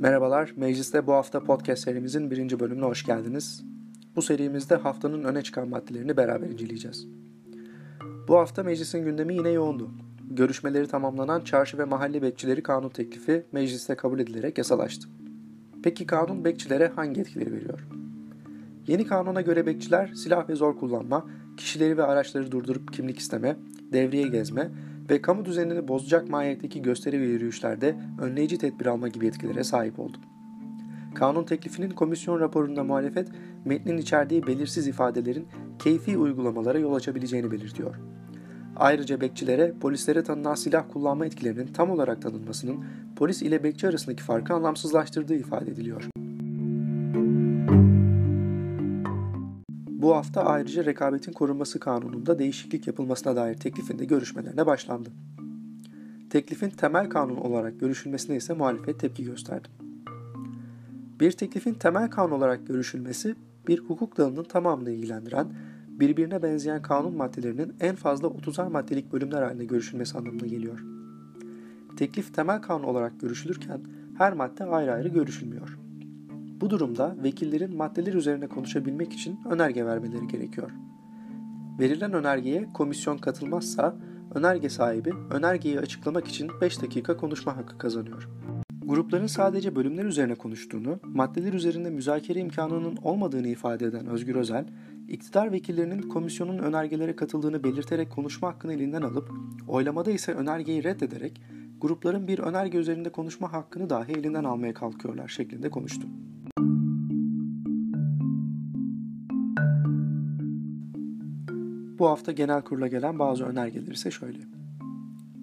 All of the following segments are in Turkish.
Merhabalar, Mecliste bu hafta podcast serimizin birinci bölümüne hoş geldiniz. Bu serimizde haftanın öne çıkan maddelerini beraber inceleyeceğiz. Bu hafta meclisin gündemi yine yoğundu. Görüşmeleri tamamlanan çarşı ve mahalle bekçileri kanun teklifi mecliste kabul edilerek yasalaştı. Peki kanun bekçilere hangi etkileri veriyor? Yeni kanuna göre bekçiler silah ve zor kullanma, kişileri ve araçları durdurup kimlik isteme, devriye gezme ve kamu düzenini bozacak mahiyetteki gösteri ve yürüyüşlerde önleyici tedbir alma gibi etkilere sahip oldu. Kanun teklifinin komisyon raporunda muhalefet, metnin içerdiği belirsiz ifadelerin keyfi uygulamalara yol açabileceğini belirtiyor. Ayrıca bekçilere polislere tanınan silah kullanma etkilerinin tam olarak tanınmasının polis ile bekçi arasındaki farkı anlamsızlaştırdığı ifade ediliyor. Bu hafta ayrıca rekabetin korunması kanununda değişiklik yapılmasına dair teklifinde görüşmelerine başlandı. Teklifin temel kanun olarak görüşülmesine ise muhalefet tepki gösterdi. Bir teklifin temel kanun olarak görüşülmesi bir hukuk dalının tamamını ilgilendiren, birbirine benzeyen kanun maddelerinin en fazla 30'ar maddelik bölümler halinde görüşülmesi anlamına geliyor. Teklif temel kanun olarak görüşülürken her madde ayrı ayrı görüşülmüyor. Bu durumda vekillerin maddeler üzerine konuşabilmek için önerge vermeleri gerekiyor. Verilen önergeye komisyon katılmazsa önerge sahibi önergeyi açıklamak için 5 dakika konuşma hakkı kazanıyor. Grupların sadece bölümler üzerine konuştuğunu, maddeler üzerinde müzakere imkanının olmadığını ifade eden Özgür Özel, iktidar vekillerinin komisyonun önergelere katıldığını belirterek konuşma hakkını elinden alıp, oylamada ise önergeyi reddederek grupların bir önerge üzerinde konuşma hakkını dahi elinden almaya kalkıyorlar şeklinde konuştu. Bu hafta genel kurula gelen bazı önergeler ise şöyle.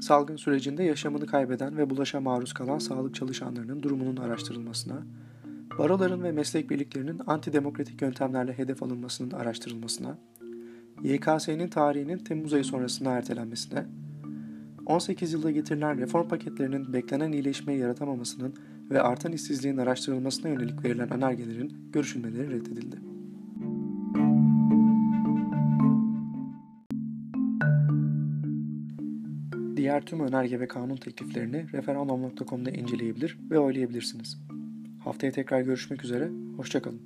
Salgın sürecinde yaşamını kaybeden ve bulaşa maruz kalan sağlık çalışanlarının durumunun araştırılmasına, baroların ve meslek birliklerinin antidemokratik yöntemlerle hedef alınmasının araştırılmasına, YKS'nin tarihinin Temmuz ayı sonrasına ertelenmesine, 18 yılda getirilen reform paketlerinin beklenen iyileşmeyi yaratamamasının ve artan işsizliğin araştırılmasına yönelik verilen önergelerin görüşülmeleri reddedildi. Diğer tüm önerge ve kanun tekliflerini referandum.com'da inceleyebilir ve oylayabilirsiniz. Haftaya tekrar görüşmek üzere, hoşçakalın.